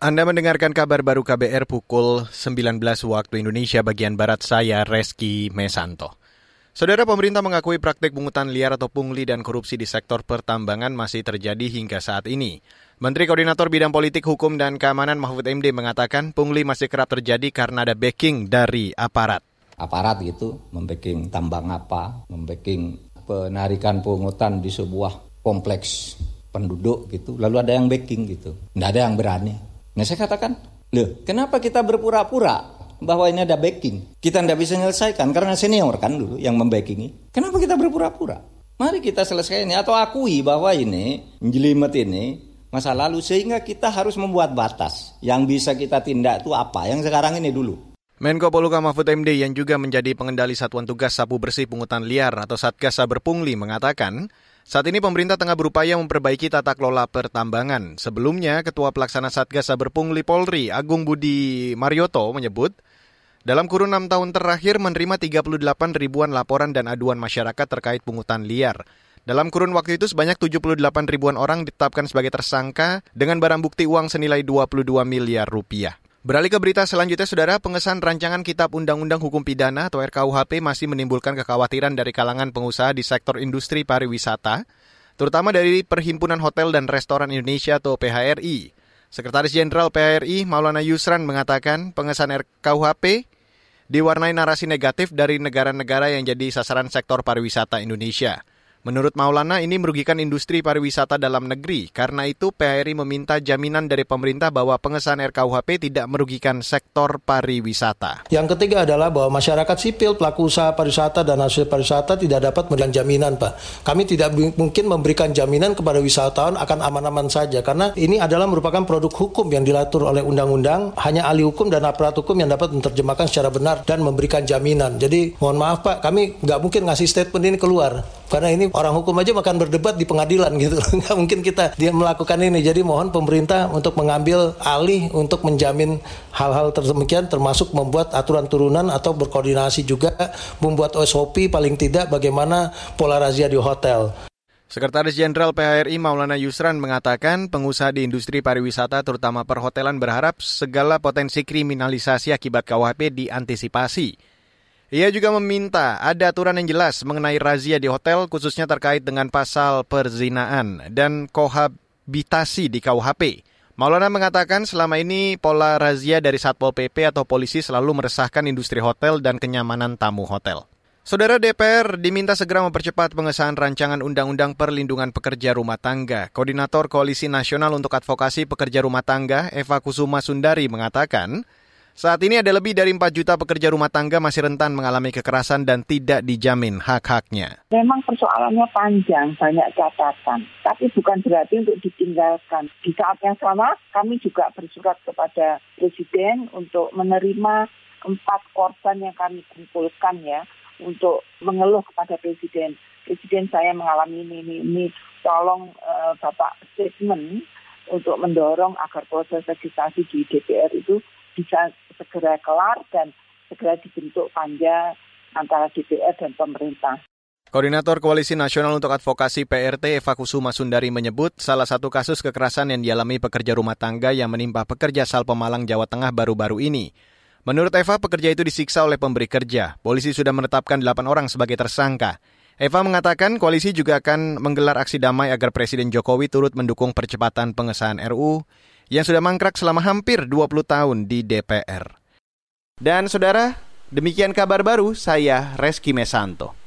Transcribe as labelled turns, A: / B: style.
A: Anda mendengarkan kabar baru KBR pukul 19 waktu Indonesia bagian Barat saya, Reski Mesanto. Saudara pemerintah mengakui praktik pungutan liar atau pungli dan korupsi di sektor pertambangan masih terjadi hingga saat ini. Menteri Koordinator Bidang Politik, Hukum, dan Keamanan Mahfud MD mengatakan pungli masih kerap terjadi karena ada backing dari aparat.
B: Aparat gitu, membacking tambang apa, membacking penarikan pungutan di sebuah kompleks penduduk gitu. Lalu ada yang backing gitu. Nggak ada yang berani. Nah saya katakan, loh kenapa kita berpura-pura bahwa ini ada backing? Kita tidak bisa menyelesaikan karena senior kan dulu yang membackingi. Kenapa kita berpura-pura? Mari kita selesaikan ini atau akui bahwa ini menjelimet ini masa lalu sehingga kita harus membuat batas. Yang bisa kita tindak itu apa? Yang sekarang ini dulu.
A: Menko Poluka Mahfud MD yang juga menjadi pengendali Satuan Tugas Sapu Bersih Pungutan Liar atau Satgas Saber Pungli mengatakan, saat ini pemerintah tengah berupaya memperbaiki tata kelola pertambangan. Sebelumnya, Ketua Pelaksana Satgas Saber Pungli Polri, Agung Budi Marioto, menyebut, dalam kurun enam tahun terakhir menerima 38 ribuan laporan dan aduan masyarakat terkait pungutan liar. Dalam kurun waktu itu sebanyak 78 ribuan orang ditetapkan sebagai tersangka dengan barang bukti uang senilai 22 miliar rupiah. Beralih ke berita selanjutnya, Saudara, pengesahan rancangan Kitab Undang-Undang Hukum Pidana atau RKUHP masih menimbulkan kekhawatiran dari kalangan pengusaha di sektor industri pariwisata, terutama dari Perhimpunan Hotel dan Restoran Indonesia atau PHRI. Sekretaris Jenderal PHRI Maulana Yusran mengatakan pengesahan RKUHP diwarnai narasi negatif dari negara-negara yang jadi sasaran sektor pariwisata Indonesia. Menurut Maulana, ini merugikan industri pariwisata dalam negeri. Karena itu, PHRI meminta jaminan dari pemerintah bahwa pengesahan RKUHP tidak merugikan sektor pariwisata.
C: Yang ketiga adalah bahwa masyarakat sipil, pelaku usaha pariwisata dan hasil pariwisata tidak dapat memberikan jaminan, Pak. Kami tidak mungkin memberikan jaminan kepada wisatawan akan aman-aman saja. Karena ini adalah merupakan produk hukum yang dilatur oleh undang-undang. Hanya ahli hukum dan aparat hukum yang dapat menerjemahkan secara benar dan memberikan jaminan. Jadi, mohon maaf, Pak, kami nggak mungkin ngasih statement ini keluar. Karena ini orang hukum aja makan berdebat di pengadilan gitu. Nggak mungkin kita dia melakukan ini. Jadi mohon pemerintah untuk mengambil alih untuk menjamin hal-hal demikian termasuk membuat aturan turunan atau berkoordinasi juga membuat SOP paling tidak bagaimana pola razia di hotel.
A: Sekretaris Jenderal PHRI Maulana Yusran mengatakan pengusaha di industri pariwisata terutama perhotelan berharap segala potensi kriminalisasi akibat KUHP diantisipasi. Ia juga meminta ada aturan yang jelas mengenai razia di hotel khususnya terkait dengan pasal perzinaan dan kohabitasi di KUHP. Maulana mengatakan selama ini pola razia dari Satpol PP atau polisi selalu meresahkan industri hotel dan kenyamanan tamu hotel. Saudara DPR diminta segera mempercepat pengesahan rancangan Undang-Undang Perlindungan Pekerja Rumah Tangga. Koordinator Koalisi Nasional untuk Advokasi Pekerja Rumah Tangga, Eva Kusuma Sundari, mengatakan, saat ini ada lebih dari 4 juta pekerja rumah tangga masih rentan mengalami kekerasan dan tidak dijamin hak-haknya.
D: Memang persoalannya panjang, banyak catatan, tapi bukan berarti untuk ditinggalkan. Di saat yang sama, kami juga bersurat kepada Presiden untuk menerima empat korban yang kami kumpulkan ya, untuk mengeluh kepada Presiden. Presiden saya mengalami ini, ini, ini. tolong uh, Bapak statement untuk mendorong agar proses legislasi di DPR itu bisa segera kelar dan segera dibentuk panja antara DPR dan pemerintah.
A: Koordinator Koalisi Nasional untuk Advokasi PRT Eva Kusuma Sundari menyebut salah satu kasus kekerasan yang dialami pekerja rumah tangga yang menimpa pekerja Sal Pemalang, Jawa Tengah baru-baru ini. Menurut Eva, pekerja itu disiksa oleh pemberi kerja. Polisi sudah menetapkan 8 orang sebagai tersangka. Eva mengatakan koalisi juga akan menggelar aksi damai agar Presiden Jokowi turut mendukung percepatan pengesahan RU yang sudah mangkrak selama hampir 20 tahun di DPR. Dan saudara, demikian kabar baru saya Reski Mesanto.